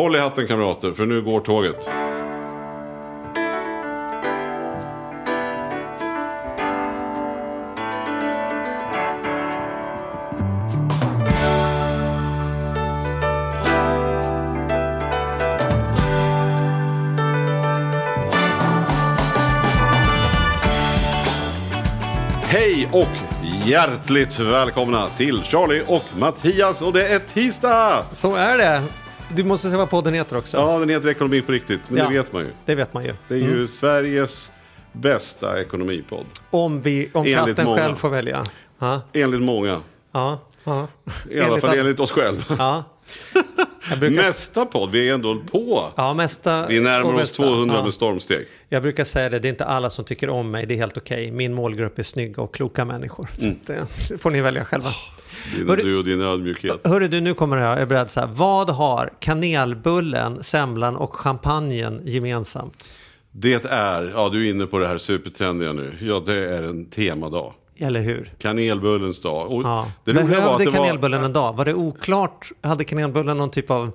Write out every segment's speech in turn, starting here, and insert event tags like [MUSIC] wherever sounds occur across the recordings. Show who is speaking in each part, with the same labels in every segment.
Speaker 1: Håll i hatten kamrater, för nu går tåget. Hej och hjärtligt välkomna till Charlie och Mattias och det är tisdag!
Speaker 2: Så är det. Du måste säga vad podden heter också.
Speaker 1: Ja, den heter Ekonomi på riktigt, men
Speaker 2: Ja.
Speaker 1: det vet man ju.
Speaker 2: Det vet man ju.
Speaker 1: Det är ju Sveriges bästa ekonomipodd.
Speaker 2: Om, vi, om
Speaker 1: Enligt
Speaker 2: katten
Speaker 1: många.
Speaker 2: själv får välja. Ja,
Speaker 1: Enligt många.
Speaker 2: ja, ja.
Speaker 1: I alla fall
Speaker 2: all-
Speaker 1: enligt oss själva.
Speaker 2: Ja. [LAUGHS] Jag brukar,
Speaker 1: Nästa podd, vi är ändå på.
Speaker 2: ja, mesta,
Speaker 1: Vi närmar oss
Speaker 2: bästa.
Speaker 1: 200
Speaker 2: Ja.
Speaker 1: med stormsteg.
Speaker 2: Jag brukar säga det, det är inte alla som tycker om mig, det är helt okej. Min målgrupp är snygga och kloka människor. Så
Speaker 1: Mm.
Speaker 2: att, det, det får ni välja själva.
Speaker 1: Din,
Speaker 2: Hörru-
Speaker 1: du och din ödmjukhet.
Speaker 2: Hörru du, nu kommer här. Jag är beredd så här. Vad har kanelbullen, semlan och champagnen gemensamt?
Speaker 1: Det är, ja du är inne på det här supertrendiga nu. Ja, det är en temadag.
Speaker 2: Eller hur?
Speaker 1: Kanelbullens dag. Och
Speaker 2: Ja.
Speaker 1: det var
Speaker 2: Behövde
Speaker 1: det var-
Speaker 2: kanelbullen en dag? Var det oklart? Hade kanelbullen någon typ av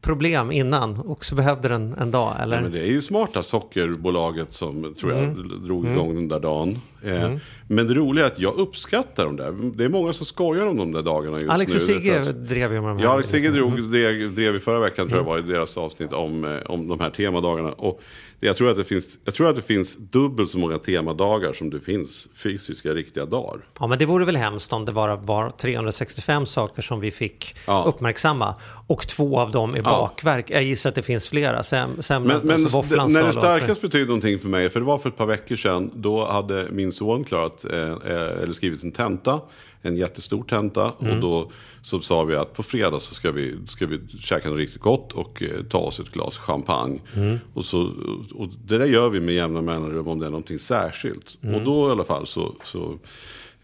Speaker 2: problem innan och så behövde den en dag? Eller?
Speaker 1: Ja, men det är ju smarta sockerbolaget som tror jag
Speaker 2: Mm.
Speaker 1: drog igång den där dagen. Eh, Men det roliga är att jag uppskattar de där. Det är många som skojar om de där dagarna just
Speaker 2: Alex
Speaker 1: nu.
Speaker 2: och Sigge
Speaker 1: att-
Speaker 2: drev ju med de här.
Speaker 1: Ja, Alex och Sigge drog,
Speaker 2: Mm.
Speaker 1: drev, drev i förra veckan tror jag var i deras avsnitt om, eh, om de här temadagarna. Och jag, tror att det finns, jag tror att det finns dubbelt så många temadagar som det finns fysiska riktiga dagar.
Speaker 2: Ja, men det vore väl hemskt om det bara var 365 saker som vi fick
Speaker 1: Ja.
Speaker 2: uppmärksamma. Och två av dem är bakverk. Jag gissar att det finns flera. Sem, semlan,
Speaker 1: Men, men
Speaker 2: alltså våfflans
Speaker 1: när det starkast betydde någonting för mig, för det var för ett par veckor sedan, då hade min son klarat, eh, eh, eller skrivit en tenta, en jättestor tenta.
Speaker 2: Mm.
Speaker 1: Och då så sa vi att på fredag så ska vi, ska vi käka något riktigt gott och eh, ta oss ett glas champagne.
Speaker 2: Mm.
Speaker 1: Och, så, och det där gör vi med jämna mellanrum om det är någonting särskilt.
Speaker 2: Mm.
Speaker 1: Och då i alla fall så, så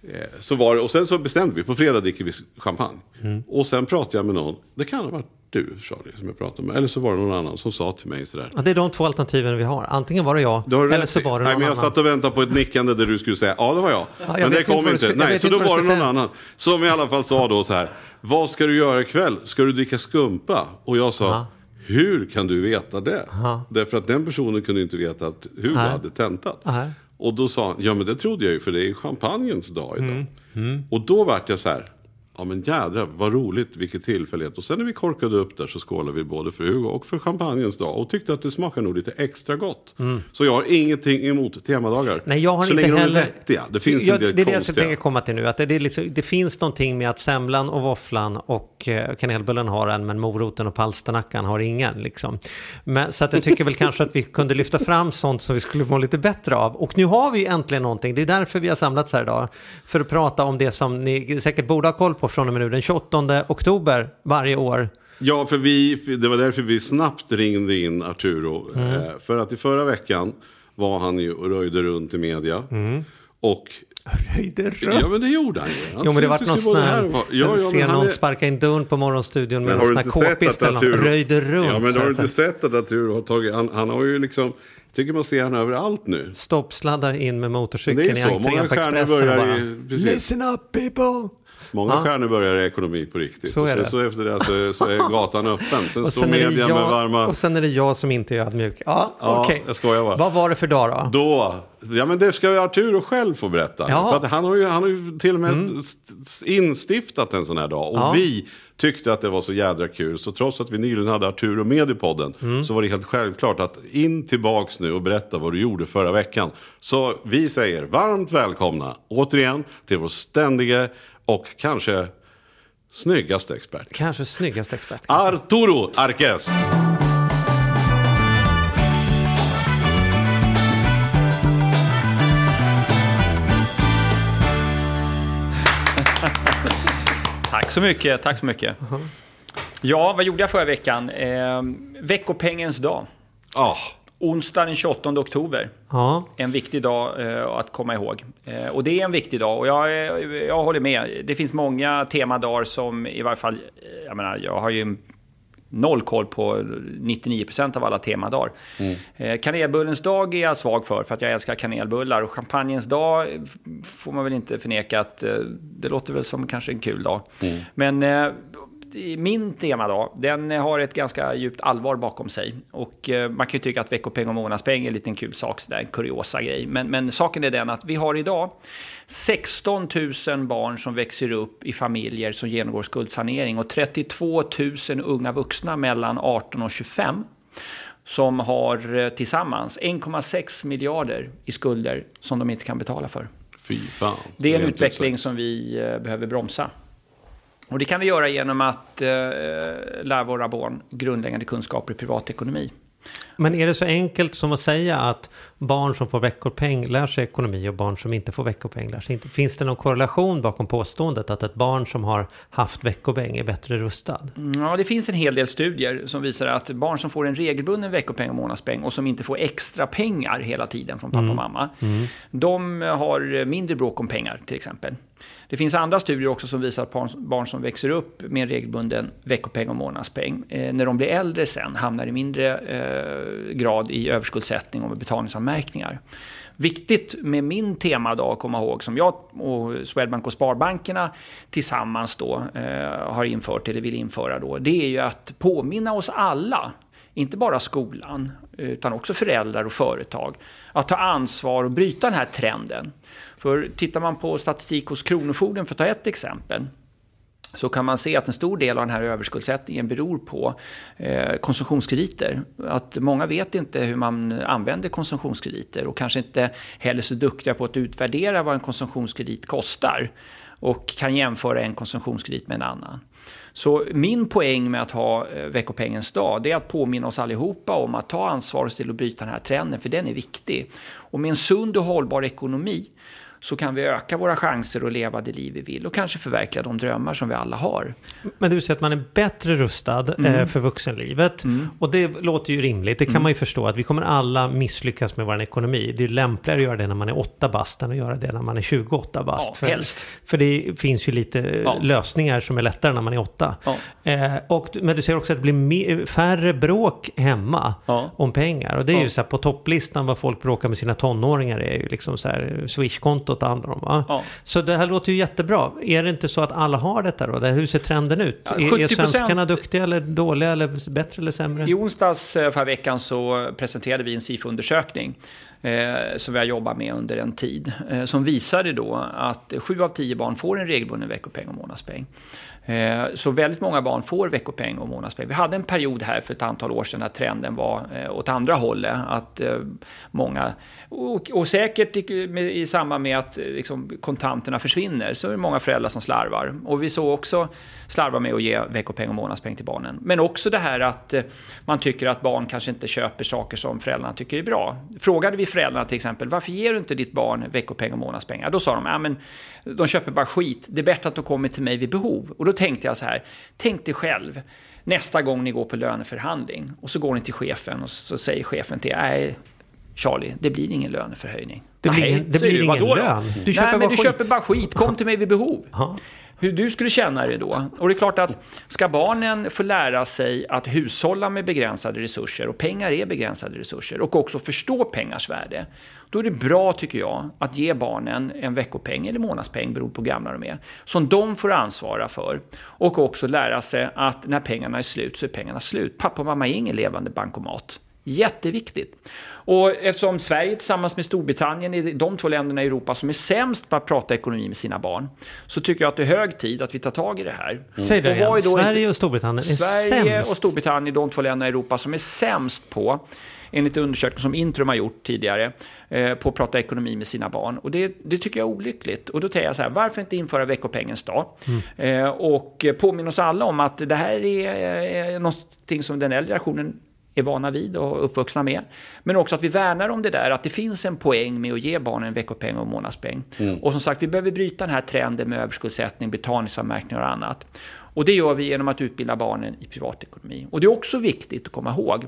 Speaker 1: eh, så var det, och sen så bestämde vi, på fredag dricker vi champagne.
Speaker 2: Mm.
Speaker 1: Och sen pratade jag med någon, det kan ha varit du Charlie som jag pratade med. Eller så var det någon annan som sa till mig sådär.
Speaker 2: Ja, det är de två alternativen vi har. Antingen var det jag, eller så var det
Speaker 1: Nej,
Speaker 2: någon
Speaker 1: men jag
Speaker 2: annan.
Speaker 1: satt och väntade på ett nickande där du skulle säga ja det var jag.
Speaker 2: jag
Speaker 1: men det kom inte.
Speaker 2: jag
Speaker 1: Nej, så då var det någon
Speaker 2: säga.
Speaker 1: annan. Som i alla fall sa då så här. Vad ska du göra ikväll? Ska du dricka skumpa? Och jag sa.
Speaker 2: Ja.
Speaker 1: Hur kan du veta det?
Speaker 2: Ja.
Speaker 1: Därför att den personen kunde inte veta att Hugo
Speaker 2: Nej.
Speaker 1: hade tentat.
Speaker 2: Nej.
Speaker 1: Och då sa han, ja men det trodde jag ju för det är champagnens dag idag.
Speaker 2: Mm.
Speaker 1: Och då vart jag så här, ja men jädrar vad roligt, vilket tillfällighet. Och sen när vi korkade upp där så skålade vi både för Hugo och för champagnens dag. Och tyckte att det smakar nog lite extra gott. Så jag har ingenting emot temadagar.
Speaker 2: Mm. Nej, jag har
Speaker 1: så
Speaker 2: inte
Speaker 1: länge de är
Speaker 2: heller...
Speaker 1: vettiga. Det finns
Speaker 2: ja,
Speaker 1: en del
Speaker 2: Det är det jag
Speaker 1: konstiga.
Speaker 2: tänker komma till nu. Att det, det, liksom, det finns någonting med att semlan och våfflan och eh, kanelbullen har en, men moroten och palsternackan har ingen. Liksom. Men, så att jag tycker väl [LAUGHS] kanske att vi kunde lyfta fram sånt som vi skulle må lite bättre av. Och nu har vi äntligen någonting. Det är därför vi har samlats här idag. För att prata om det som ni säkert borde ha koll på från och med nu. Den 28 oktober varje år.
Speaker 1: Ja, för vi, det var därför vi snabbt ringde in Arturo.
Speaker 2: Mm.
Speaker 1: Eh, för att i förra veckan var han ju och röjde runt i media. Och
Speaker 2: Röjde runt.
Speaker 1: Ja men det gjorde han ju. Han
Speaker 2: Jo men det vart någon sån här,
Speaker 1: var. Ja,
Speaker 2: jag
Speaker 1: ja,
Speaker 2: ser någon
Speaker 1: är-
Speaker 2: sparka in dörren på morgonstudion med
Speaker 1: har
Speaker 2: sån
Speaker 1: du
Speaker 2: här k-pist
Speaker 1: att
Speaker 2: eller något.
Speaker 1: Arturo...
Speaker 2: Röjde runt.
Speaker 1: Ja men
Speaker 2: så
Speaker 1: har du
Speaker 2: så
Speaker 1: inte sett att Arturo har tagit... Han, han har ju liksom... Tycker man ser han överallt nu.
Speaker 2: Stoppsladdar in med motorcykeln
Speaker 1: det
Speaker 2: i
Speaker 1: är så.
Speaker 2: entrén
Speaker 1: Många
Speaker 2: på
Speaker 1: stjärnor
Speaker 2: Expressen och
Speaker 1: börjar
Speaker 2: bara
Speaker 1: i... Precis.
Speaker 2: Listen up people!
Speaker 1: Många
Speaker 2: Ja.
Speaker 1: stjärnor börjar i ekonomi på riktigt.
Speaker 2: Så är det.
Speaker 1: så efter det så är, så är gatan öppen. Sen [LAUGHS]
Speaker 2: Och
Speaker 1: står
Speaker 2: sen, är det
Speaker 1: media med
Speaker 2: jag,
Speaker 1: varma...
Speaker 2: och sen är det jag som inte är ödmjuk. Ja,
Speaker 1: Ja,
Speaker 2: okej.
Speaker 1: jag skojar bara.
Speaker 2: Vad var det för dag då?
Speaker 1: Då, ja men det ska Arturo själv få berätta.
Speaker 2: Ja.
Speaker 1: För han, har ju, han har ju till och med st- instiftat en sån här dag. Och
Speaker 2: Ja.
Speaker 1: vi tyckte att det var så jädra kul. Så trots att vi nyligen hade Arturo med i podden. Så var det helt självklart att in tillbaks nu och berätta vad du gjorde förra veckan. Så vi säger varmt välkomna återigen till vår ständige och kanske snyggaste expert.
Speaker 2: Kanske snyggaste expert.
Speaker 1: Arturo Arques. [LAUGHS]
Speaker 3: Tack så mycket, tack så mycket. Ja, vad gjorde jag förra veckan? Eh, veckopengens dag.
Speaker 1: Ah,
Speaker 3: Onsdag den 28 oktober.
Speaker 2: Ja,
Speaker 3: En viktig dag eh, att komma ihåg. Eh, och det är en viktig dag och jag, eh, jag håller med. Det finns många temadagar som i varje fall, eh, jag menar, jag har ju noll koll på 99% av alla temadagar. Eh, kanelbullens dag är jag svag för, för att jag älskar kanelbullar. Och champagnens dag får man väl inte förneka att eh, det låter väl som kanske en kul dag. Men eh, min temadag, den har ett ganska djupt allvar bakom sig. Och eh, man kan ju tycka att veckopeng och månadspeng är en liten kul sak, sådär, en kuriosa grej. Men, men saken är den att vi har idag 16 000 barn som växer upp i familjer som genomgår skuldsanering och 32 000 unga vuxna mellan 18 och 25 som har eh, tillsammans 1,6 miljarder i skulder som de inte kan betala för.
Speaker 1: Fy fan.
Speaker 3: Det är en utveckling som vi eh, behöver bromsa. Och det kan vi göra genom att eh, lära våra barn grundläggande kunskaper i privatekonomi.
Speaker 2: Men är det så enkelt som att säga att barn som får veckopeng lär sig ekonomi och barn som inte får veckopeng lär sig inte? Finns det någon korrelation bakom påståendet att ett barn som har haft veckopeng är bättre rustad?
Speaker 3: Ja, det finns en hel del studier som visar att barn som får en regelbunden veckopeng och månadspeng och som inte får extra pengar hela tiden från pappa och mm. mamma, mm. de har mindre bråk om pengar till exempel. Det finns andra studier också som visar att barn som växer upp med en regelbunden veckopeng och månadspeng, eh, när de blir äldre sen hamnar i mindre eh, grad i överskuldsättning och med anmärkningar. Viktigt med min temadag att komma ihåg, som jag och Swedbank och Sparbankerna tillsammans då eh, har infört, eller vill införa då, det är ju att påminna oss alla inte bara skolan, utan också föräldrar och företag, att ta ansvar och bryta den här trenden. För tittar man på statistik hos Kronofogden, för att ta ett exempel, så kan man se att en stor del av den här överskuldsättningen beror på eh, konsumtionskrediter. Att många vet inte hur man använder konsumtionskrediter och kanske inte heller så duktiga på att utvärdera vad en konsumtionskredit kostar och kan jämföra en konsumtionskredit med en annan. Så min poäng med att ha eh, veckopengens dag, det är att påminna oss allihopa om att ta ansvar och till att bryta den här trenden, för den är viktig. Och med en sund och hållbar ekonomi så kan vi öka våra chanser att leva det liv vi vill och kanske förverkliga de drömmar som vi alla har.
Speaker 2: Men du säger att man är bättre rustad eh, mm. för vuxenlivet. Mm. Och det låter ju rimligt. Det kan mm. man ju förstå att vi kommer alla misslyckas med vår ekonomi. Det är lämpligare att göra det när man är 8 bast än att göra det när man är 28 bast.
Speaker 3: Ja,
Speaker 2: för,
Speaker 3: helst.
Speaker 2: för det finns ju lite ja. lösningar som är lättare när man är 8. Ja. Eh, och, men du säger också att det blir färre bråk hemma om pengar. Och det är ju så här på topplistan vad folk bråkar med sina tonåringar är ju liksom så här swishkonto kontot det handlar om. Va? Ja. Så det här låter ju jättebra. Är det inte så att alla har detta då? Hur ser trenden ut? Ja, är, är svenskarna duktiga eller dåliga eller bättre eller sämre?
Speaker 3: I onsdags eh, förra veckan så presenterade vi en SIFO-undersökning eh, som vi har jobbat med under en tid. Eh, som visade då att sju av tio barn får en regelbunden veckopeng och månadspeng. Eh, så väldigt många barn får veckopeng och månadspeng. Vi hade en period här för ett antal år sedan när trenden var eh, åt andra hållet. Att eh, många, och, säkert i, samband med att liksom, kontanterna försvinner, så är det många föräldrar som slarvar. Och vi såg också slarva med att ge veckopeng och månadspeng till barnen. Men också det här att man tycker att barn kanske inte köper saker som föräldrarna tycker är bra. Frågade vi föräldrarna till exempel, varför ger du inte ditt barn veckopeng och månadspeng? då sa de, ja men de köper bara skit, det är bättre att de kommer till mig vid behov. Och då tänkte jag så här, tänk dig själv nästa gång ni går på löneförhandling och så går ni till chefen och så säger chefen till nej Charlie, det blir ingen löneförhöjning.
Speaker 2: Det blir, ingen, det blir ingen lön.
Speaker 3: Du köper Nej, men du skit. köper bara skit. Kom till mig vid behov. Hur du skulle känna dig då. Och det är klart att ska barnen få lära sig att hushålla med begränsade resurser, och pengar är begränsade resurser, och också förstå pengars värde, då är det bra, tycker jag, att ge barnen en veckopeng eller månadspeng, beroende på hur gamla de är, som de får ansvara för. Och också lära sig att när pengarna är slut så är pengarna slut. Pappa och mamma är ingen levande bankomat. Jätteviktigt. Och eftersom Sverige tillsammans med Storbritannien är de två länderna i Europa som är sämst på att prata ekonomi med sina barn, så tycker jag att det är hög tid att vi tar tag i det här. Mm.
Speaker 2: Säg det igen. Sverige och Storbritannien är
Speaker 3: Sverige
Speaker 2: sämst.
Speaker 3: och Storbritannien är de två länderna i Europa som är sämst på enligt undersökning som Intrum har gjort tidigare, eh, på att prata ekonomi med sina barn. Och det, det, tycker jag är olyckligt. Och då tänker jag så här, varför inte införa veckopengens dag? Mm. Eh, och påminna oss alla om att det här är eh, någonting som den äldre generationen är vana vid och uppvuxna med. Men också att vi värnar om det där, att det finns en poäng med att ge barnen en veckopeng och månadspeng. Mm. Och som sagt, vi behöver bryta den här trenden med överskuldsättning, betalningsanmärkningar och annat. Och det gör vi genom att utbilda barnen i privatekonomi. Och det är också viktigt att komma ihåg.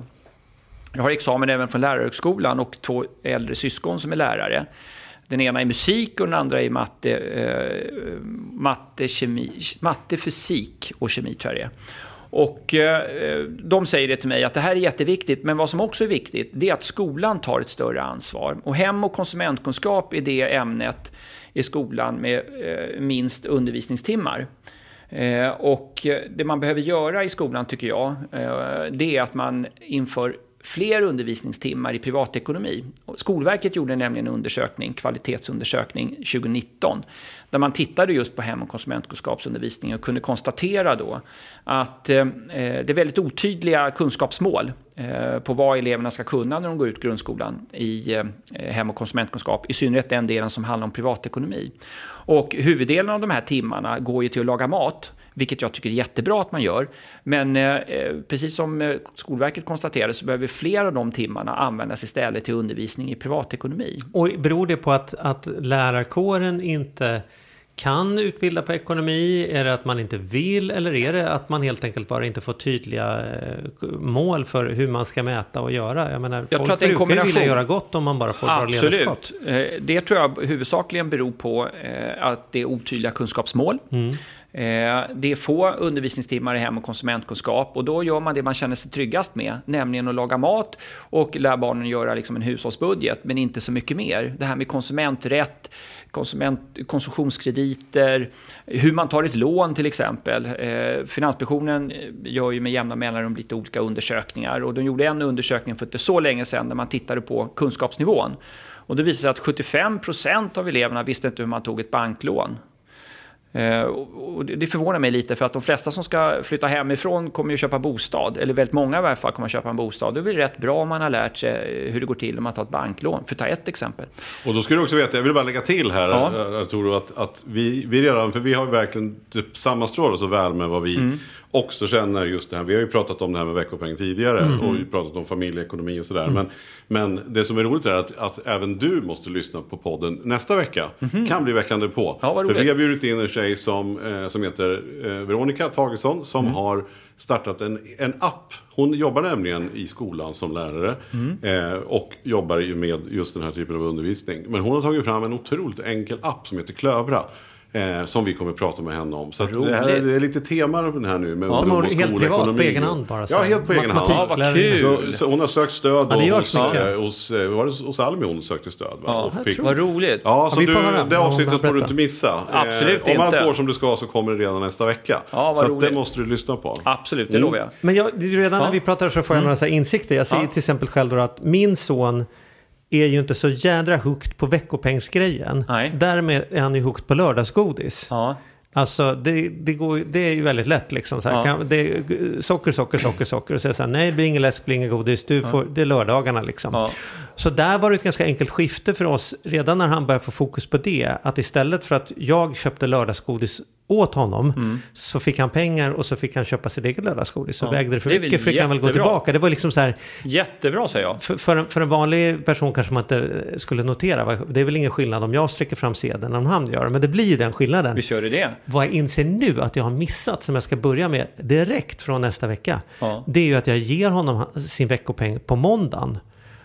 Speaker 3: Jag har examen även från lärarhögskolan och två äldre syskon som är lärare. Den ena är musik och den andra är matte, eh, matte, kemi, matte, fysik och kemi tror jag det är. Och eh, de säger det till mig att det här är jätteviktigt, men vad som också är viktigt, det är att skolan tar ett större ansvar. Och hem och konsumentkunskap är det ämnet i skolan med eh, minst undervisningstimmar. Eh, och det man behöver göra i skolan tycker jag, eh, det är att man inför fler undervisningstimmar i privatekonomi. Skolverket gjorde nämligen en undersökning, kvalitetsundersökning 2019, där man tittade just på hem och konsumentkunskapsundervisning och kunde konstatera då att eh, eh, det är väldigt otydliga kunskapsmål eh, på vad eleverna ska kunna när de går ut grundskolan i eh, hem och konsumentkunskap, i synnerhet den delen som handlar om privatekonomi. Och huvuddelen av de här timmarna går ju till att laga mat vilket jag tycker är jättebra att man gör. Men eh, precis som eh, Skolverket konstaterade så behöver fler av de timmarna användas istället till undervisning i privatekonomi.
Speaker 2: Och beror det på att, att lärarkåren inte kan utbilda på ekonomi? Är det att man inte vill? Eller är det att man helt enkelt bara inte får tydliga eh, mål för hur man ska mäta och göra? Jag menar, jag folk tror att brukar ju vilja göra gott om man bara får
Speaker 3: Absolut.
Speaker 2: bra ledarskap.
Speaker 3: Absolut. Det tror jag huvudsakligen beror på att det är otydliga kunskapsmål. Mm. Eh, det är få undervisningstimmar i hem och konsumentkunskap och då gör man det man känner sig tryggast med, nämligen att laga mat och lära barnen göra liksom en hushållsbudget, men inte så mycket mer. Det här med konsumenträtt, konsument, konsumtionskrediter, hur man tar ett lån till exempel. Eh, Finansinspektionen gör ju med jämna mellanrum lite olika undersökningar och de gjorde en undersökning för inte så länge sedan där man tittade på kunskapsnivån. Och det visade sig att 75 procent av eleverna visste inte hur man tog ett banklån. Eh, och det förvånar mig lite för att de flesta som ska flytta hemifrån kommer ju köpa bostad, eller väldigt många i varje fall kommer köpa en bostad. Det är väl rätt bra om man har lärt sig hur det går till om man tar ett banklån, för att ta ett exempel.
Speaker 1: Och då ska du också veta, jag vill bara lägga till här, ja. Arturo, att, att vi, vi redan, för vi har verkligen typ sammanstrålat så väl med vad vi mm också känner just det här. Vi har ju pratat om det här med veckopeng tidigare mm. och pratat om familjeekonomi och sådär. Mm. Men, men det som är roligt är att, att även du måste lyssna på podden nästa vecka. Mm. Kan bli veckan därpå.
Speaker 3: Ja,
Speaker 1: För vi har bjudit in en tjej som, eh, som heter eh, Veronica Tagesson som mm. har startat en, en app. Hon jobbar nämligen i skolan som lärare mm. eh, och jobbar ju med just den här typen av undervisning. Men hon har tagit fram en otroligt enkel app som heter Klövra. Eh, som vi kommer att prata med henne om. Så det, här, det är lite tema den här nu med
Speaker 2: ja, och Helt privat på egen hand bara? Så.
Speaker 1: Ja, helt på egen hand.
Speaker 3: Ja, vad kul.
Speaker 1: Så, så hon har sökt stöd
Speaker 2: ja, det
Speaker 1: hos, eh, hos, eh, var det hos Almi hon sökte stöd. Va?
Speaker 3: Ja, och fick, vad roligt.
Speaker 1: Ja, så ja, du, det avsnittet får du inte missa.
Speaker 3: Absolut
Speaker 1: eh,
Speaker 3: Om
Speaker 1: allt går som det ska så kommer det redan nästa vecka.
Speaker 3: Ja,
Speaker 1: så
Speaker 3: roligt.
Speaker 1: det måste du lyssna på.
Speaker 3: Absolut, det mm. lovar jag.
Speaker 2: Men jag, redan när vi pratar så får jag mm. några så insikter. Jag ser till exempel själv då att min son är ju inte så jädra hooked på veckopengsgrejen.
Speaker 3: Nej.
Speaker 2: Därmed är han ju hooked på lördagsgodis.
Speaker 3: Ja.
Speaker 2: Alltså det, det, går, det är ju väldigt lätt liksom. Så här, ja. kan, det, socker, socker, socker, socker. Och säga så här, nej det blir ingen läsk, det blir ingen godis. Du får, ja. Det är lördagarna liksom.
Speaker 3: Ja.
Speaker 2: Så där var det ett ganska enkelt skifte för oss redan när han började få fokus på det. Att istället för att jag köpte lördagsgodis åt honom mm. så fick han pengar och så fick han köpa sitt eget lördagsgodis. Så ja, vägde det för det mycket fick han väl gå tillbaka. Det var liksom så här.
Speaker 3: Jättebra säger jag.
Speaker 2: För, för, en, för en vanlig person kanske man inte skulle notera. Det är väl ingen skillnad om jag sträcker fram sedeln om han gör. Men det blir ju den skillnaden.
Speaker 3: Visst gör det det.
Speaker 2: Vad jag inser nu att jag har missat som jag ska börja med direkt från nästa vecka. Ja. Det är ju att jag ger honom sin veckopeng på måndagen.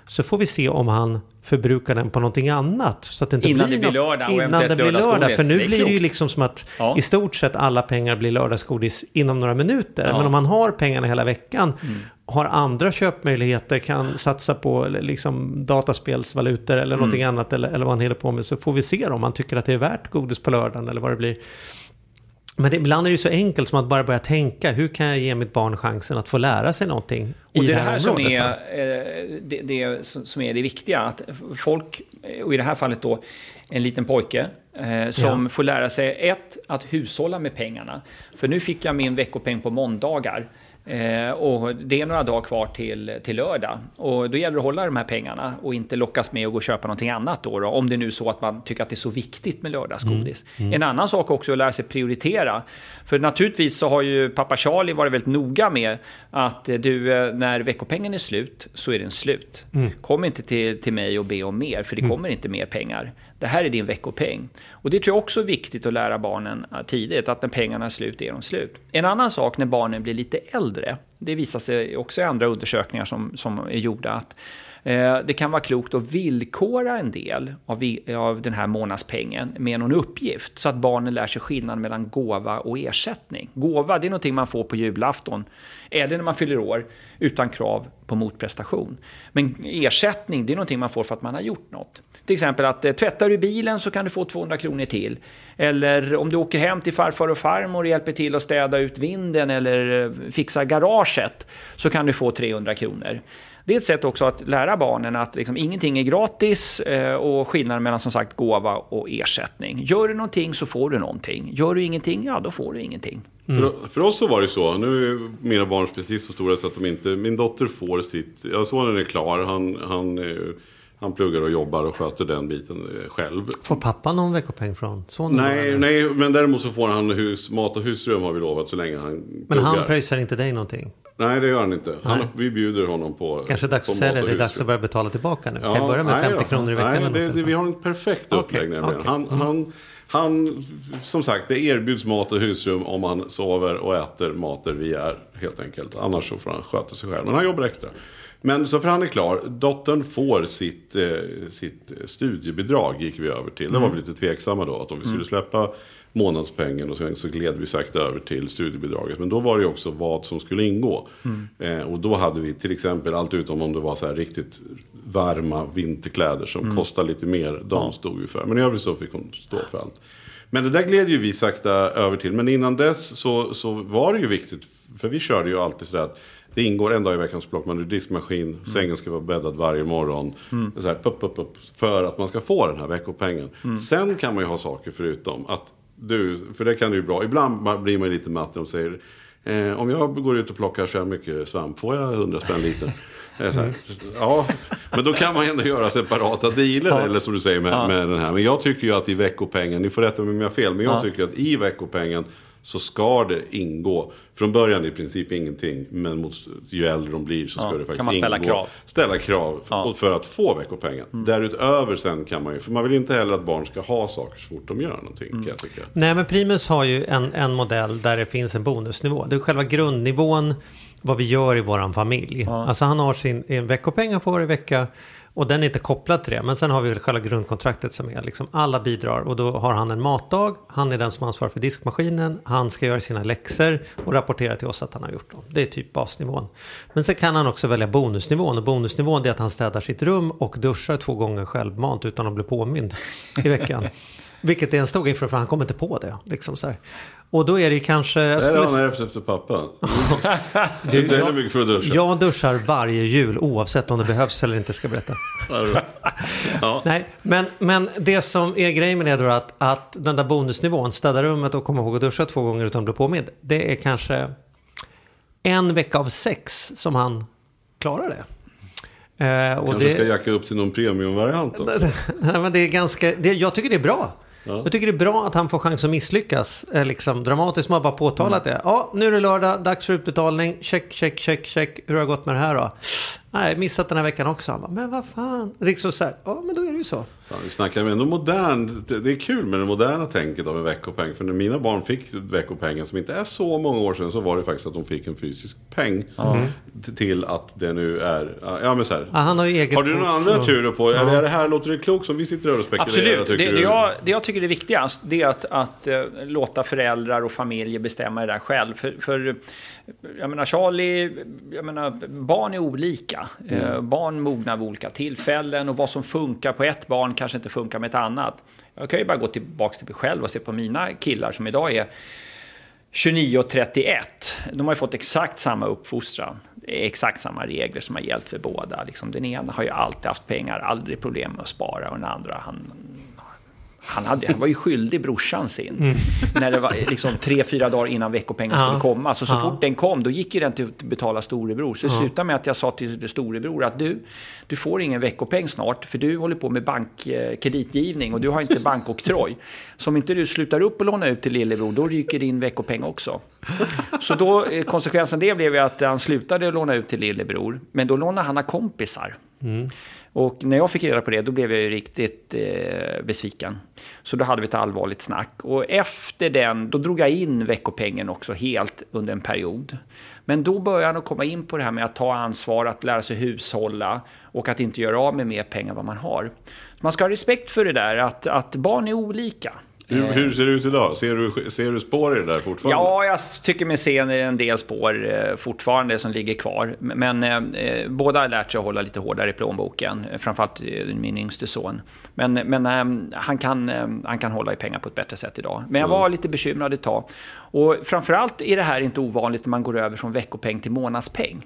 Speaker 2: Så får vi se om han förbrukar den på någonting annat. Så att det inte
Speaker 3: innan
Speaker 2: blir
Speaker 3: det blir lördag och
Speaker 2: Innan det blir lördag. För nu det blir det ju liksom som att ja. i stort sett alla pengar blir lördagsgodis inom några minuter. Ja. Men om man har pengarna hela veckan, mm. har andra köpmöjligheter, kan satsa på liksom dataspelsvalutor eller någonting mm. annat eller, eller vad han håller på med. Så får vi se om man tycker att det är värt godis på lördagen eller vad det blir. Men det, ibland är det ju så enkelt som att bara börja tänka, hur kan jag ge mitt barn chansen att få lära sig någonting
Speaker 3: och
Speaker 2: i det
Speaker 3: här,
Speaker 2: här
Speaker 3: som
Speaker 2: området?
Speaker 3: är, eh, det, det, som är det viktiga, att folk, och i det här fallet då en liten pojke, eh, som ja. får lära sig ett, att hushålla med pengarna. För nu fick jag min veckopeng på måndagar. Eh, och det är några dagar kvar till, till lördag. Och då gäller det att hålla de här pengarna och inte lockas med att gå och köpa någonting annat då, då Om det är nu så att man tycker att det är så viktigt med lördagsgodis. Mm. Mm. En annan sak också är att lära sig prioritera. För naturligtvis så har ju pappa Charlie varit väldigt noga med att eh, du, eh, när veckopengen är slut så är den slut. Mm. Kom inte till, till mig och be om mer, för det mm. kommer inte mer pengar. Det här är din veckopeng. Och det tror jag också är viktigt att lära barnen äh, tidigt, att när pengarna är slut är de slut. En annan sak när barnen blir lite äldre, det visar sig också i andra undersökningar som, som är gjorda, att Eh, det kan vara klokt att villkora en del av, den här månadspengen med någon uppgift, så att barnen lär sig skillnaden mellan gåva och ersättning. Gåva, det är någonting man får på julafton, eller när man fyller år, utan krav på motprestation. Men ersättning, det är någonting man får för att man har gjort något. Till exempel att eh, tvättar du bilen så kan du få 200 kronor till. Eller om du åker hem till farfar och farmor och hjälper till att städa ut vinden eller eh, fixa garaget så kan du få 300 kronor. Det är ett sätt också att lära barnen att liksom, ingenting är gratis eh, och skillnaden mellan som sagt gåva och ersättning. Gör du någonting så får du någonting. Gör du ingenting, ja då får du ingenting.
Speaker 1: Mm. För, för, oss så var det så. Nu är mina barn precis så stora så att de inte... Min dotter får sitt... Ja, sonen är klar. Han, han, eh, han pluggar och jobbar och sköter den biten eh, själv.
Speaker 2: Får pappa någon veckopeng från sonen?
Speaker 1: Nej, nej, men däremot så får han hus, mat och husrum har vi lovat så länge han
Speaker 2: Men pluggar. han pröjsar inte dig någonting?
Speaker 1: Nej, det gör han inte. Han, vi bjuder honom på
Speaker 2: Kanske dags att säga det, det är dags att börja betala tillbaka nu. Ja, kan jag börja med 50 kronor i veckan?
Speaker 1: Nej, det, det, vi har en perfekt uppläggning. Okay, okay. Han, mm. han, han, som sagt, det erbjuds mat och husrum om han sover och äter mat där vi är. Helt enkelt. Annars så får han sköta sig själv. Men han jobbar extra. Men så för han är klar. Dottern får sitt, eh, sitt studiebidrag gick vi över till. Det var vi lite tveksamma då. Att om vi skulle mm. släppa månadspengen och sen så gled vi sakta över till studiebidraget. Men då var det också vad som skulle ingå. Mm. Eh, och då hade vi till exempel allt utom om det var så här riktigt varma vinterkläder som mm. kostar lite mer. De stod vi för. Men i övrigt så fick hon stå för allt. Men det där gled ju vi sakta över till. Men innan dess så, så var det ju viktigt. För vi körde ju alltid sådär att det ingår en dag i veckan så plockar man ur diskmaskin. Mm. Sängen ska vara bäddad varje morgon. Mm. Så här, pup, pup, pup, för att man ska få den här veckopengen. Mm. Sen kan man ju ha saker förutom. Att du, för det kan du ju bra. Ibland blir man lite matt och säger eh, om jag går ut och plockar så här mycket svamp, får jag 100 spänn liten? Här, ja, men då kan man ändå göra separata dealer, ja. eller som du säger med, ja. med den här. Men jag tycker ju att i veckopengen, ni får rätta mig om jag har fel, men jag ja. tycker att i veckopengen så ska det ingå, från början i princip ingenting, men mot, ju äldre de blir så ska ja, det faktiskt
Speaker 3: kan man ställa
Speaker 1: ingå.
Speaker 3: Krav.
Speaker 1: Ställa krav ja. för att få veckopengen. Mm. Därutöver sen kan man ju, för man vill inte heller att barn ska ha saker så fort de gör någonting. Mm. Kan jag tycka.
Speaker 2: Nej men Primus har ju en, en modell där det finns en bonusnivå. Det är själva grundnivån vad vi gör i våran familj. Ja. Alltså han har sin en veckopeng han får varje vecka. Och den är inte kopplad till det. Men sen har vi väl själva grundkontraktet som är liksom alla bidrar. Och då har han en matdag. Han är den som ansvarar för diskmaskinen. Han ska göra sina läxor och rapportera till oss att han har gjort dem. Det är typ basnivån. Men sen kan han också välja bonusnivån. Och bonusnivån är att han städar sitt rum och duschar två gånger självmant utan att bli påmind i veckan. [LAUGHS] Vilket är en stor grej för han kommer inte på det. Liksom så här. Och då är det kanske... [LAUGHS]
Speaker 1: Det är han ärvt efter pappa. du, det är mycket för att duscha.
Speaker 2: Jag duschar varje jul oavsett om det behövs eller inte ska jag berätta. ja. [LAUGHS] Nej, men, men det som är grejen med det är då att, att den där bonusnivån, städa rummet och komma ihåg att duscha två gånger utan att bli påmind. Det är kanske en vecka av sex som han klarar det.
Speaker 1: Eh, och Kanske det... ska jacka upp till någon premiumvariant också. [LAUGHS]
Speaker 2: Nej, men det är ganska, det, jag tycker det är bra. Ja. Jag tycker det är bra att han får chans att misslyckas. Eh, liksom, dramatiskt, man har bara påtalat mm. det. Ja, nu är det lördag, dags för utbetalning. Check, check, check, check. Hur har det gått med det här då? Nej, missat den här veckan också. Han bara, men vad fan. Liksom så här, ja men då är det ju så.
Speaker 1: Fan, vi snackar ändå modern. Det är kul med det moderna tänket av en veckopeng. För när mina barn fick veckopengen, som inte är så många år sedan, så var det faktiskt att de fick en fysisk peng. Mm. Till att det nu är, ja men så här.
Speaker 2: Ja, han har, ju eget
Speaker 1: har du några andra turer på? Ja. Är det här, låter det klokt som vi sitter och spekulerar?
Speaker 3: Absolut. Det, det, jag, det jag tycker är viktigast, det är att, att uh, låta föräldrar och familjer bestämma det där själv. För, för jag menar Charlie, jag menar barn är olika. Mm. Uh, barn mognar vid olika tillfällen och vad som funkar på ett barn kanske inte funkar med ett annat. Jag kan ju bara gå tillbaka till mig själv och se på mina killar som idag är 29 och 31. De har ju fått exakt samma uppfostran. Exakt samma regler som har gällt för båda. Liksom, den ena har ju alltid haft pengar, aldrig problem med att spara och den andra han han, hade, han var ju skyldig brorsan sin. Mm. När det var liksom tre, fyra dagar innan veckopengen ja. skulle komma. Så, så ja. fort den kom, då gick ju den till att betala storebror. Så det ja. slutade med att jag sa till storebror att du, du får ingen veckopeng snart. För du håller på med bankkreditgivning och du har inte bankoktroj. Så om inte du slutar upp och låna ut till lillebror, då ryker din veckopeng också. Så då, eh, konsekvensen det blev ju att han slutade låna ut till lillebror. Men då lånade han av kompisar. Mm. Och när jag fick reda på det, då blev jag ju riktigt eh, besviken. Så då hade vi ett allvarligt snack. Och efter den, då drog jag in veckopengen också helt under en period. Men då började han komma in på det här med att ta ansvar, att lära sig hushålla och att inte göra av med mer pengar än vad man har. Man ska ha respekt för det där, att, att barn är olika.
Speaker 1: Hur, hur ser det ut idag? Ser du, ser du spår i det där fortfarande?
Speaker 3: Ja, jag tycker mig se en del spår eh, fortfarande som ligger kvar. Men eh, båda har lärt sig att hålla lite hårdare i plånboken. Framförallt eh, min yngste son. Men, men eh, han, kan, eh, han kan hålla i pengar på ett bättre sätt idag. Men jag var lite bekymrad ett tag. Och framförallt är det här inte ovanligt när man går över från veckopeng till månadspeng.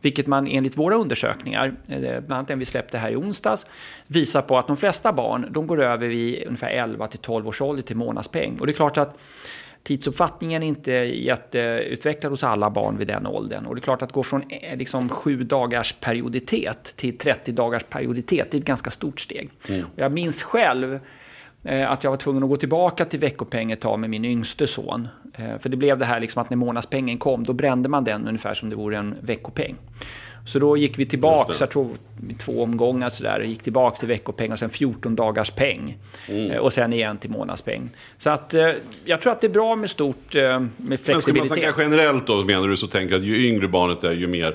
Speaker 3: Vilket man enligt våra undersökningar, eh, bland annat den vi släppte här i onsdags, visar på att de flesta barn de går över vid ungefär 11 till 12 års ålder till månadspeng. Och det är klart att tidsuppfattningen är inte jätteutvecklad hos alla barn vid den åldern. Och det är klart att gå från eh, liksom, sju dagars perioditet till 30 dagars perioditet, det är ett ganska stort steg. Mm. jag minns själv att jag var tvungen att gå tillbaka till veckopeng ett tag med min yngste son. Eh, för det blev det här liksom att när månadspengen kom, då brände man den ungefär som det vore en veckopeng. Så då gick vi tillbaka, jag tror två omgångar sådär, gick tillbaka till veckopeng och sen 14 dagars peng. Mm. Eh, och sen igen till månadspeng. Så att jag tror att det är bra med stort, med flexibilitet. Men ska man
Speaker 1: snacka generellt då menar du så tänker att ju yngre barnet är ju mer Eh,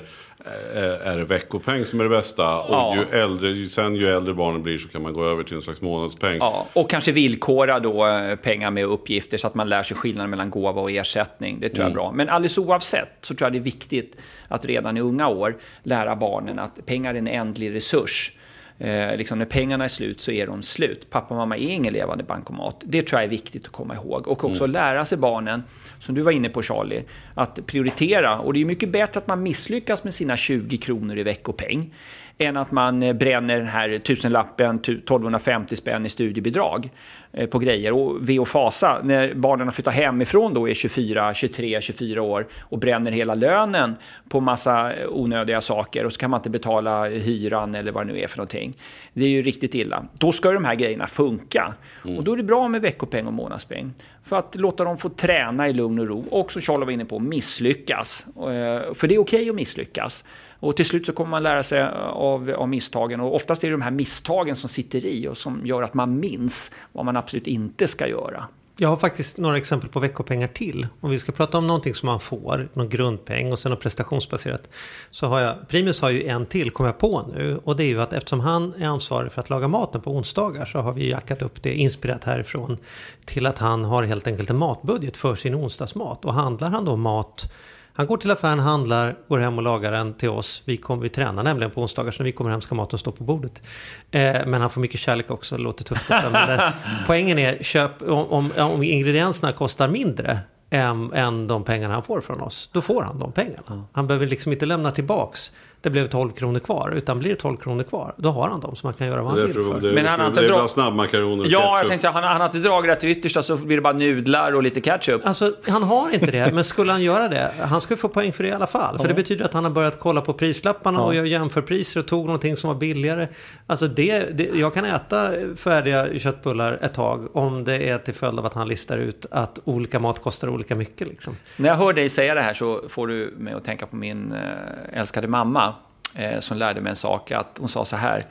Speaker 1: är det veckopeng som är det bästa. Ja. Och ju äldre, sen ju äldre barnen blir så kan man gå över till en slags månadspeng.
Speaker 3: Ja, och kanske villkora då eh, pengar med uppgifter så att man lär sig skillnaden mellan gåva och ersättning. Det tror jag är mm. bra. Men alldeles oavsett så tror jag det är viktigt att redan i unga år lära barnen att pengar är en ändlig resurs. Eh, liksom när pengarna är slut så är de slut. Pappa och mamma är ingen levande bankomat. Det tror jag är viktigt att komma ihåg. Och också mm. lära sig barnen som du var inne på Charlie, att prioritera. Och det är mycket bättre att man misslyckas med sina 20 kronor i veckopeng än att man eh, bränner den här tusenlappen, 1250 spänn i studiebidrag Eh, på grejer. Och ve och fasa, när barnen flyttar hemifrån då är 24, 23, 24 år och bränner hela lönen på massa eh, onödiga saker och så kan man inte betala hyran eller vad det nu är för någonting. Det är ju riktigt illa. Då ska de här grejerna funka. Mm. Och då är det bra med veckopeng och månadspeng. För att låta dem få träna i lugn och ro. Och som Charlie var inne på, misslyckas. Eh, för det är okej okay att misslyckas. Och till slut så kommer man lära sig av, av misstagen. Och oftast är det de här misstagen som sitter i och som gör att man minns vad man absolut inte ska göra.
Speaker 2: Jag har faktiskt några exempel på veckopengar till. Om vi ska prata om någonting som man får, någon grundpeng och sen något prestationsbaserat. Så har jag, Primus har ju en till, kommer jag på nu. Och det är ju att eftersom han är ansvarig för att laga maten på onsdagar så har vi jackat upp det inspirerat härifrån till att han har helt enkelt en matbudget för sin onsdagsmat. Och handlar han då mat han går till affären, handlar, går hem och lagar den till oss. Vi, kommer, vi tränar nämligen på onsdagar, så när vi kommer hem ska maten stå på bordet. Eh, men han får mycket kärlek också, det låter tufft. Men det, [LAUGHS] poängen är, köp, om, om, om ingredienserna kostar mindre än, än de pengarna han får från oss, då får han de pengarna. Han behöver liksom inte lämna tillbaks det blev 12 kronor kvar. Utan blir det 12 kronor kvar, då har han dem så man kan göra vad han vill för.
Speaker 1: Det, men han har inte det är bara snabbmakaroner
Speaker 3: Ja, jag tänkte han, han har inte dragit det till yttersta så blir det bara nudlar och lite ketchup.
Speaker 2: Alltså, han har inte det. Men skulle han göra det, han ska få poäng för det i alla fall. För det betyder att han har börjat kolla på prislapparna ja. och gör jämförpriser och tog någonting som var billigare. Alltså det, det, jag kan äta färdiga köttbullar ett tag om det är till följd av att han listar ut att olika mat kostar olika mycket. Liksom.
Speaker 3: När jag hör dig säga det här så får du mig att tänka på min äh, älskade mamma eh, som lärde mig en sak. Att hon sa så här,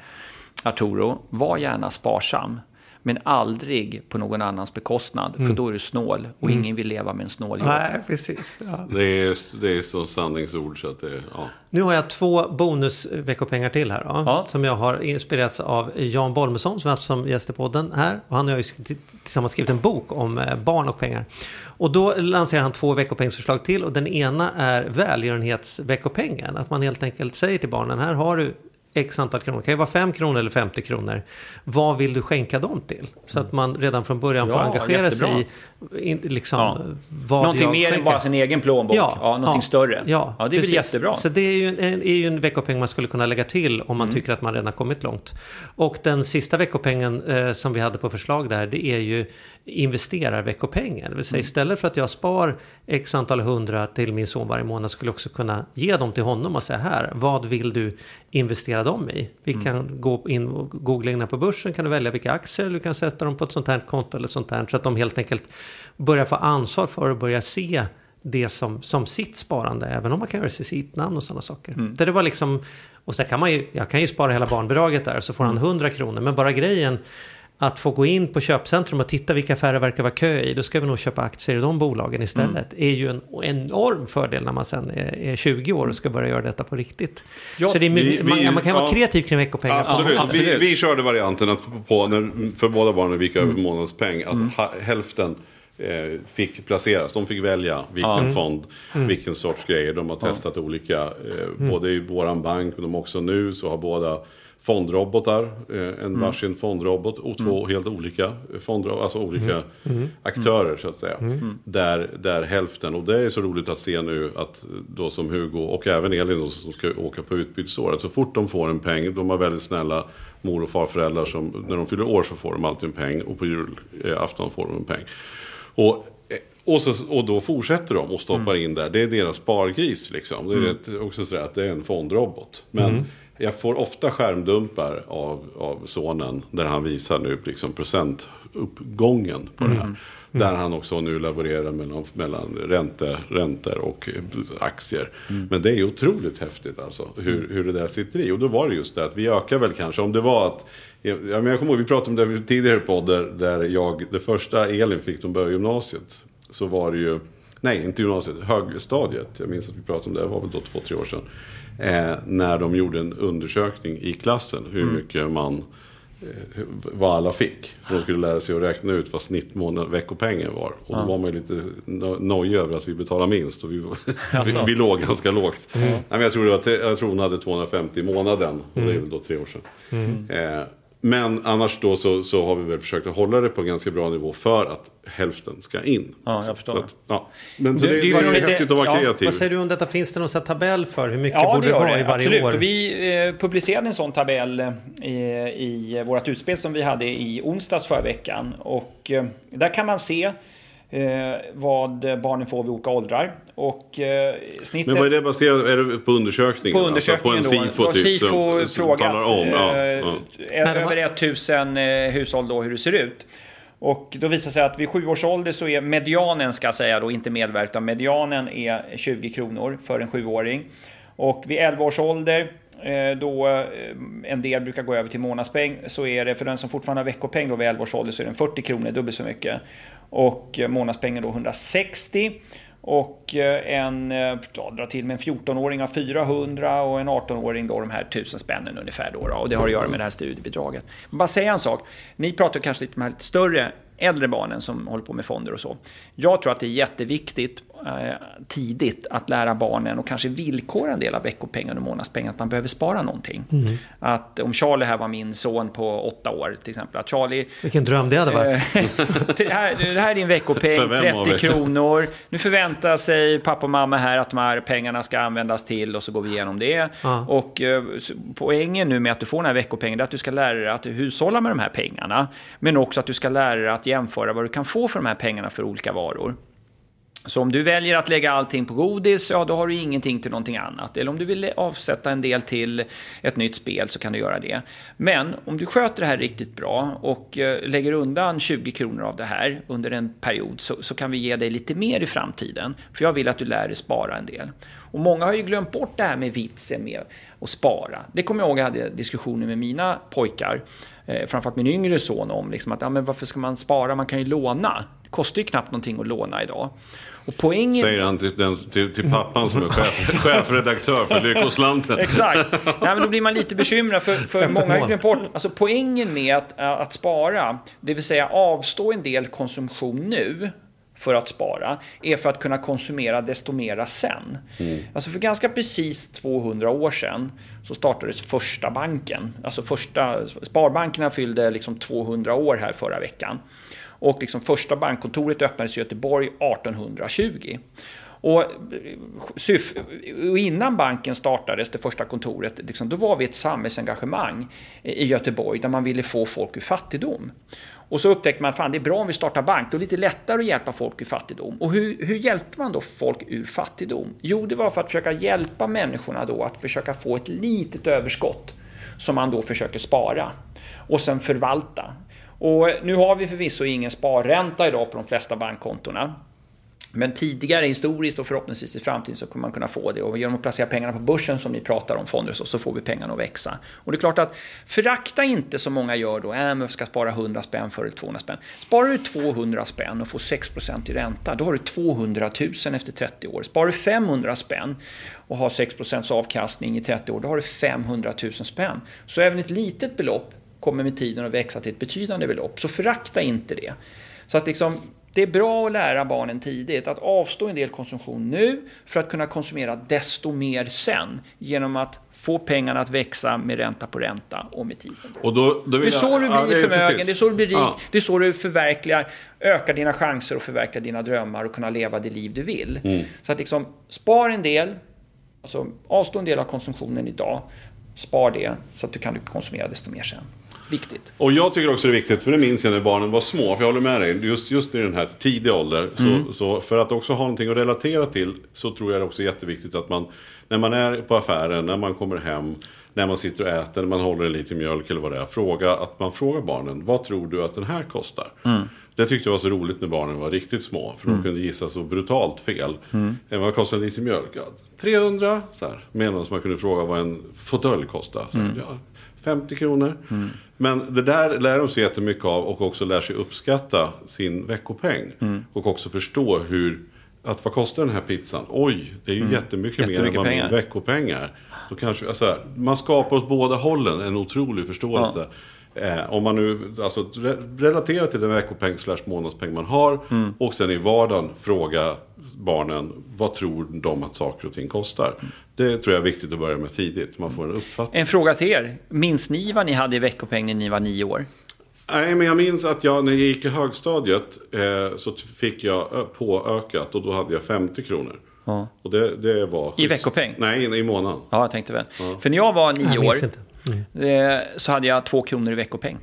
Speaker 3: Arturo, var gärna sparsam. Men aldrig på någon annans bekostnad. Mm. För då är du snål. Och mm. ingen vill leva med en snål
Speaker 2: Nej, precis. Ja.
Speaker 1: Det, är, det är så sanningsord så att det, ja.
Speaker 2: Nu har jag två bonusveckopengar till här. Då, ja. Som jag har inspirerats av Jan Bolmesson som har haft som gäst i podden här. Och han har ju tillsammans skrivit en bok om eh, barn och pengar. Och då lanserar han två veckopengsförslag till. Och den ena är välgörenhetsveckopengen. Att man helt enkelt säger till barnen, här har du x antal kronor. Det kan ju vara 5 kronor eller 50 kronor. Vad vill du skänka dem till? Så att man redan från början får engagera jättebra. sig i in, liksom, ja.
Speaker 3: vad Någonting mer än bara sin egen plånbok. Ja, ja någonting ja, större.
Speaker 2: Ja,
Speaker 3: ja det är precis. väl jättebra.
Speaker 2: Så det är ju, en, är ju en veckopeng man skulle kunna lägga till om man mm. tycker att man redan kommit långt. Och den sista veckopengen eh, som vi hade på förslag där, det är ju investerarveckopengen. Det vill säga mm. istället för att jag spar x antal hundra till min son varje månad skulle jag också kunna ge dem till honom och säga här, vad vill du investera dem i? Vi mm. kan gå in och googla in på börsen, kan du välja vilka aktier du kan sätta dem på ett sånt här konto eller sånt här. Så att de helt enkelt börjar få ansvar för och börjar se det som, som sitt sparande, även om man kan göra sig sitt namn och sådana saker. Mm. Det var liksom, och sen kan man ju, jag kan ju spara hela barnbidraget där, så får han 100 kronor, men bara grejen att få gå in på köpcentrum och titta vilka affärer verkar vara kö i, då ska vi nog köpa aktier i de bolagen istället. Mm. är ju en enorm fördel när man sen är 20 år och ska börja göra detta på riktigt. Ja, så det är vi, vi, man, man, kan ja, vara kreativ kring veckopengar.
Speaker 1: Absolut. Ja, absolut. Vi, vi körde varianten att på, när, för båda barnen gick över mm. månadspeng, att mm. hälften eh, fick placeras. De fick välja vilken mm. fond, mm. vilken sorts grejer. De har testat olika, eh, mm. både i våran bank, men de också nu så har båda fondrobotar, eh, en mm. varsin fondrobot och två mm. helt olika fondrobotar, alltså olika mm. mm. aktörer så att säga. Mm. Där, där hälften, och det är så roligt att se nu att då som Hugo och även Elin då, som ska åka på utbytesår, att så fort de får en peng, de har väldigt snälla mor och farföräldrar som när de fyller år så får de alltid en peng och på julafton får de en peng. Och och, så, och då fortsätter de och stoppar mm. in där. Det är deras spargris liksom. Det är mm. också sådär att det är en fondrobot. Men mm jag får ofta skärmdumpar av, av sonen där han visar nu liksom procentuppgången på mm. det här. Mm. Där han också nu laborerar mellan, mellan ränte, räntor och aktier. Mm. Men det är otroligt häftigt alltså hur, hur det där sitter i. Och då var det just det att vi ökar väl kanske, om det var att Ja, men jag kommer ihåg, vi pratade om det tidigare poddar där jag, det första Elin fick, de började gymnasiet. Så var det ju, nej inte gymnasiet, högstadiet. Jag minns att vi pratade om det, det var väl då två, tre år sedan. Eh, när de gjorde en undersökning i klassen hur mm. mycket man eh, vad alla fick. De skulle lära sig att räkna ut vad snittmånad, veckopengen var. Och då var man ju lite nojig över att vi betalade minst. Och vi, [LAUGHS] vi, vi låg ganska lågt. Mm. Nej, men jag, tror det var, jag tror hon hade 250 i månaden. Och det är väl då tre år sedan. Mm. Eh, men annars då så, så har vi väl försökt att hålla det på en ganska bra nivå för att hälften ska in.
Speaker 3: Ja, jag förstår. Att,
Speaker 1: ja. Men så det, det, är ju häftigt att vara ja, kreativ.
Speaker 2: Vad säger du om detta? Finns det någon tabell för hur mycket ja, borde det ha i varje absolut. år?
Speaker 3: Vi eh, publicerade en sån tabell eh, i, i vårt utspel som vi hade i onsdags förra veckan. Och eh, där kan man se eh, vad barnen får vid olika åldrar. Och, eh,
Speaker 1: snittet, Men vad är det baserat är det på undersökningen?
Speaker 3: På undersökningen
Speaker 1: alltså, på en SIFO, typ,
Speaker 3: SIFO som, frågat om, ja, ja. Eh, över 1000 eh, hushåll då hur det ser ut. Och då visar det sig att vid sju års ålder så är medianen, ska jag säga då, inte medverk, utan medianen är 20 kronor för en sjuåring. Och vid 11 års ålder eh, då en del brukar gå över till månadspeng så är det för den som fortfarande har veckopeng då vid 11 års ålder så är den 40 kronor, dubbelt så mycket. Och månadspengen då 160. Och eh, en, eh, ja, dra till med en 14-åring har 400 och en 18-åring då de här 1000 spännen ungefär. Då, då, och det har att göra med det här studiebidraget. Men bara säga en sak. Ni pratar kanske lite om de här lite större äldre barnen som håller på med fonder och så. Jag tror att det är jätteviktigt tidigt att lära barnen och kanske villkora en del av veckopengen och månadspengen att man behöver spara någonting. Mm. Att om Charlie här var min son på åtta år till exempel. Att Charlie,
Speaker 2: Vilken dröm det hade varit. [LAUGHS]
Speaker 3: det, här, det här är din veckopeng, 30 kronor. Nu förväntar sig pappa och mamma här att de här pengarna ska användas till och så går vi igenom det. Ah. Och eh, poängen nu med att du får den här veckopengen är att du ska lära dig att hushålla med de här pengarna. Men också att du ska lära dig att jämföra vad du kan få för de här pengarna för olika varor. Så om du väljer att lägga allting på godis, ja då har du ingenting till någonting annat. Eller om du vill avsätta en del till ett nytt spel så kan du göra det. Men om du sköter det här riktigt bra och eh, lägger undan 20 kronor av det här under en period så, så kan vi ge dig lite mer i framtiden. För jag vill att du lär dig spara en del. Och många har ju glömt bort det här med vitsen med att spara. Det kommer jag ihåg jag hade diskussioner med mina pojkar eh, framförallt min yngre son om liksom att ja, men varför ska man spara? Man kan ju låna. Det kostar ju knappt någonting att låna idag.
Speaker 1: Och poängen... Säger han till, den, till, till pappan som är chef, [LAUGHS] chefredaktör för Lyckoslanten.
Speaker 3: Exakt. Nej, men då blir man lite bekymrad för, för många har glömt bort. Alltså poängen med att, att spara, det vill säga avstå en del konsumtion nu för att spara är för att kunna konsumera desto mera sen. Mm. Alltså för ganska precis 200 år sedan så startades första banken. Alltså första, sparbankerna fyllde liksom 200 år här förra veckan. Och liksom första bankkontoret öppnades i Göteborg 1820. Eh, och innan banken startades, det första kontoret, liksom, då var vi ett samhällsengagemang i Göteborg där man ville få folk ur fattigdom. Och så upptäckte man att det är bra om vi startar bank, då är det lite lättare att hjälpa folk ur fattigdom. Och hur, hur hjälpte man då folk ur fattigdom? Jo, det var för att försöka hjälpa människorna då att försöka få ett litet överskott som man då försöker spara och sen förvalta. Och nu har vi förvisso ingen sparränta idag på de flesta bankkontona. Men tidigare historiskt och förhoppningsvis i framtiden så kommer man kunna få det. Och genom att placera pengarna på börsen som ni pratar om, fonder så, så får vi pengarna att växa. Och det är klart att förakta inte som många gör då, äh, men ska spara 100 spänn för 200 spänn. Sparar du 200 spänn och får 6% i ränta, då har du 200 000 efter 30 år. Sparar du 500 spänn och har 6% avkastning i 30 år, då har du 500 000 spänn. Så även ett litet belopp kommer med tiden att växa till ett betydande belopp. Så förakta inte det. Så att liksom, det är bra att lära barnen tidigt att avstå en del konsumtion nu för att kunna konsumera desto mer sen genom att få pengarna att växa med ränta på ränta och med tiden.
Speaker 1: Och då, då
Speaker 3: det är så du blir
Speaker 1: ja,
Speaker 3: förmögen, det är så du blir rik, ja. det är så du förverkligar, ökar dina chanser att förverkliga dina drömmar och kunna leva det liv du vill. Mm. Så att liksom, spar en del, alltså avstå en del av konsumtionen idag, spar det så att du kan konsumera desto mer sen viktigt.
Speaker 1: Och jag tycker också det är viktigt, för det minns jag när barnen var små, för jag håller med dig, just, just i den här tidiga åldern. Mm. Så, så, för att också ha någonting att relatera till så tror jag det också är jätteviktigt att man, när man är på affären, när man kommer hem, när man sitter och äter, när man håller en liten mjölk eller vad det är, fråga, att man frågar barnen, vad tror du att den här kostar? Mm. Det tyckte jag var så roligt när barnen var riktigt små. För mm. de kunde gissa så brutalt fel. Mm. Vad kostar en liter mjölk? Ja, 300. Så här. Medan man kunde fråga vad en fåtölj kostar. Så, mm. ja, 50 kronor. Mm. Men det där lär de sig jättemycket av och också lär sig uppskatta sin veckopeng. Mm. Och också förstå hur, att vad kostar den här pizzan? Oj, det är ju mm. jättemycket, jättemycket mer än vad min veckopeng är. Då kanske, alltså, man skapar åt båda hållen en otrolig förståelse. Ja. Eh, om man nu alltså, re relaterar till den veckopeng slash månadspeng man har. Mm. Och sen i vardagen fråga barnen vad tror de att saker och ting kostar. Det tror jag är viktigt att börja med tidigt. Man får en uppfattning.
Speaker 3: En fråga till er. Minns ni vad ni hade i veckopeng när ni var nio år?
Speaker 1: Nej, men jag minns att jag när jag gick i högstadiet eh, så fick jag påökat och då hade jag 50 kronor. Ja. Och det, det var... Schysst.
Speaker 3: I veckopeng?
Speaker 1: Nej, i månaden.
Speaker 3: Ja, jag tänkte väl. Ja. För när jag var nio jag år mm. eh, så hade jag två kronor i veckopeng.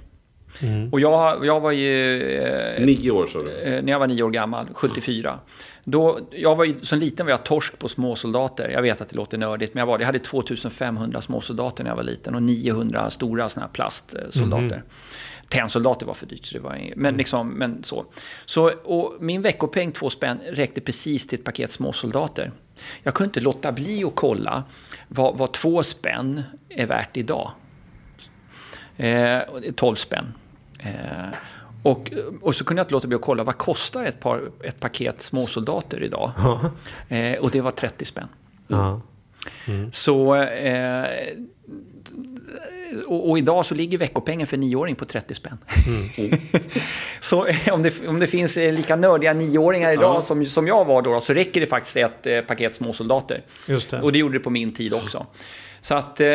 Speaker 3: Mm. Och jag, jag var ju...
Speaker 1: Eh, nio år sa du?
Speaker 3: Eh, när jag var nio år gammal, 74. Då, jag var ju, som liten var jag torsk på småsoldater. Jag vet att det låter nördigt, men jag var. Jag hade 2500 småsoldater när jag var liten och 900 stora såna här plastsoldater. Mm. Tennsoldater var för dyrt, så det var inget, men, mm. liksom, men så. så och min veckopeng, två spänn, räckte precis till ett paket småsoldater. Jag kunde inte låta bli att kolla vad, vad två spänn är värt idag. Eh, 12 spänn. Eh, och, och så kunde jag inte låta bli att kolla vad kostar ett, par, ett paket småsoldater idag. Eh, och det var 30 spänn. Mm. Mm. Så, eh, och, och, idag så ligger veckopengen för nioåring på 30 spänn. Mm. [LAUGHS] så eh, om det, om det finns eh, lika nördiga nioåringar idag ja. som, som jag var då, så räcker det faktiskt ett eh, paket småsoldater. Just det. Och det gjorde det på min tid också. Så att, eh,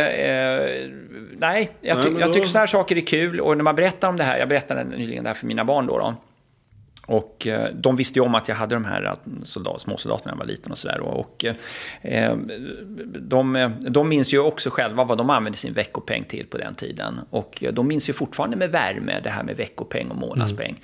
Speaker 3: nej, jag, ty nej, jag tycker sådana här saker är kul. Och när man berättar om det här, jag berättade nyligen det här för mina barn då. då och eh, de visste ju om att jag hade de här eh, soldat, småsoldaterna när jag var liten och sådär. Och, eh, de, de minns ju också själva vad de använde sin veckopeng till på den tiden. Och de minns ju fortfarande med värme det här med veckopeng och månadspeng. Mm.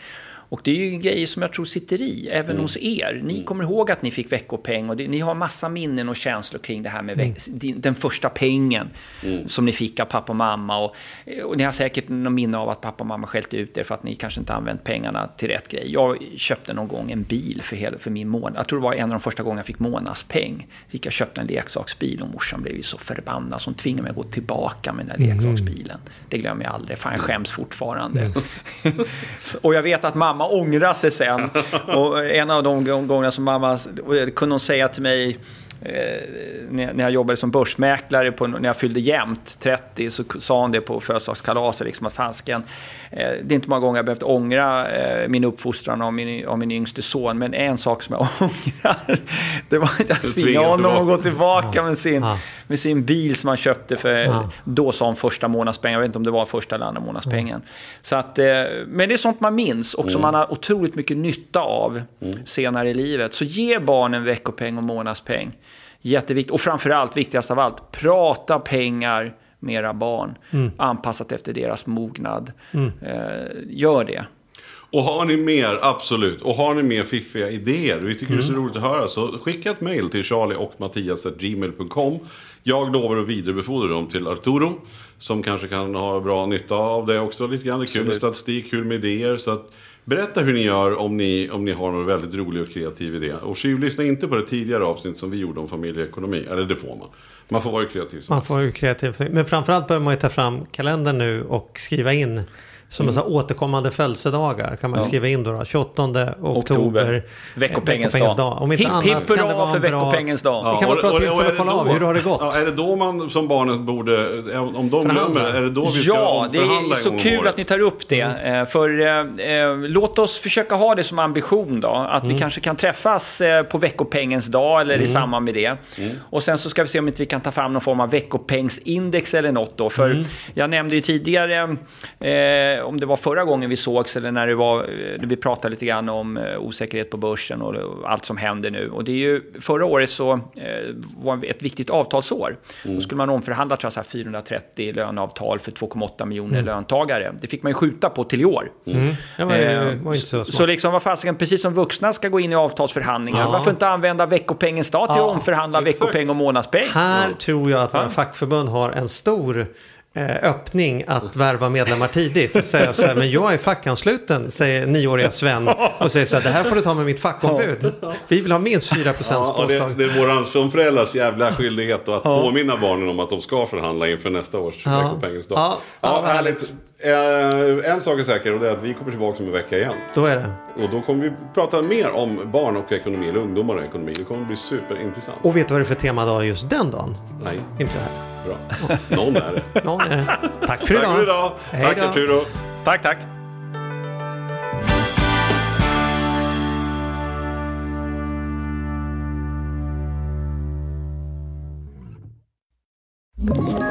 Speaker 3: Och det är ju grejer som jag tror sitter i, även mm. hos er. Ni mm. kommer ihåg att ni fick veckopeng och det, ni har massa minnen och känslor kring det här med mm. den första pengen mm. som ni fick av pappa och mamma. Och, och ni har säkert någon minne av att pappa och mamma skällt ut er för att ni kanske inte använt pengarna till rätt grej. Jag köpte någon gång en bil för, hela, för min månad. Jag tror det var en av de första gångerna jag fick månadspeng. Så gick jag köpte en leksaksbil och morsan blev ju så förbannad så hon tvingade mig att gå tillbaka med den där mm. leksaksbilen. Det glömmer jag aldrig, fan jag skäms fortfarande. Mm. [LAUGHS] och jag vet att mamma mamma ångra sig sen. [LAUGHS] Och en av de gångerna som mamma kunde hon säga till mig Eh, när jag jobbade som börsmäklare, på, när jag fyllde jämnt 30, så sa hon det på födelsedagskalaset, liksom att fasken, eh, det är inte många gånger jag behövt ångra eh, min uppfostran av min, av min yngste son, men en sak som jag [LAUGHS] ångrar, det var att jag tvingade honom att gå tillbaka med sin, med sin bil som han köpte för, då sa hon första månadspengen, jag vet inte om det var första eller andra månadspengen. Så att, men det är sånt man minns och som mm. man har otroligt mycket nytta av mm. senare i livet. Så ge barnen veckopeng och månadspeng. Jätteviktigt. Och framförallt, viktigast av allt, prata pengar med era barn. Mm. Anpassat efter deras mognad. Mm. Eh, gör det.
Speaker 1: Och har ni mer, absolut. Och har ni mer fiffiga idéer, vi tycker mm. det är så mm. roligt att höra, så skicka ett mail till charlie och mattias.gmail.com. Jag lovar att vidarebefordra dem till Arturo, som kanske kan ha bra nytta av det också. Lite grann kul med statistik, kul med idéer. Så att Berätta hur ni gör om ni, om ni har någon väldigt rolig och kreativ idé. Och tjuvlyssna inte på det tidigare avsnitt som vi gjorde om familjeekonomi. Eller det får man. Man får vara kreativ.
Speaker 2: Man får ju kreativ. Men framförallt bör man ju ta fram kalendern nu och skriva in som
Speaker 3: Mm.
Speaker 2: återkommande födelsedagar kan man skriva in då, då 28 oktober.
Speaker 3: Oktober. Veckopengens dag.
Speaker 2: Om inte
Speaker 3: Hipp,
Speaker 2: annat
Speaker 3: hipp
Speaker 2: kan det vara
Speaker 3: för
Speaker 2: bra-
Speaker 3: veckopengens dag.
Speaker 2: Det kan vara ett bra
Speaker 1: och- och-
Speaker 2: tillfälle att kolla
Speaker 1: det
Speaker 2: av
Speaker 1: då-
Speaker 2: hur har det gått.
Speaker 1: Ja, är det då man som barnen borde, om de
Speaker 2: Förhandla.
Speaker 1: glömmer, är det då vi ska
Speaker 3: Ja, det är så kul att ni tar upp det. Eh, För eh, eh, låt oss försöka ha det som ambition då. Att vi kanske kan träffas eh, på veckopengens dag eller i samband med det. Och sen så ska vi se om inte vi kan ta fram någon form av veckopengsindex eller något då. För jag nämnde ju tidigare, eh, om det var förra gången vi sågs eller när det var, eh, när vi pratade lite grann om eh, osäkerhet på börsen och allt som händer nu. Och det är ju, förra året så eh, var ett viktigt avtalsår. Då skulle man omförhandla tror jag, så här 430 löneavtal för 2,8 miljoner löntagare. Det fick man ju skjuta på till i år.
Speaker 2: Mm. Det var,
Speaker 3: Eh,
Speaker 2: var så smart.
Speaker 3: Så liksom, vad fasiken, precis som vuxna ska gå in i avtalsförhandlingar,
Speaker 2: Ja.
Speaker 3: varför inte använda veckopengens dag till att
Speaker 2: Ja,
Speaker 3: omförhandla
Speaker 1: exakt.
Speaker 3: veckopeng och månadspeng?
Speaker 2: Här tror jag att våra
Speaker 3: Ja.
Speaker 2: fackförbund har en stor eh, öppning att värva medlemmar tidigt och säga så här, men jag är fackansluten, säger nioåriga Sven och säger så här, det här får du ta med mitt fackombud. Vi vill ha minst 4 procents
Speaker 1: Ja, och det,
Speaker 2: påslag.
Speaker 1: det är våran som föräldrars jävla skyldighet att påminna barnen om att de ska förhandla inför nästa års
Speaker 2: Ja.
Speaker 1: veckopengens dag.
Speaker 2: Ja,
Speaker 1: Ja,
Speaker 2: ja,
Speaker 1: härligt. Eh, en sak är säker och det är att vi kommer tillbaka om en vecka igen.
Speaker 2: Då är det.
Speaker 1: Och då kommer vi prata mer om barn och ekonomi, eller ungdomar och ekonomi. Det kommer bli superintressant.
Speaker 2: Och vet du vad det är för temadag just den dagen?
Speaker 1: Nej,
Speaker 2: Inte jag här.
Speaker 1: Bra. Någon är det.
Speaker 2: Någon är det. Tack för idag.
Speaker 1: Tack för idag.
Speaker 2: Hej
Speaker 1: Tack
Speaker 2: då.
Speaker 1: Arturo.
Speaker 3: Tack, tack.
Speaker 4: Ett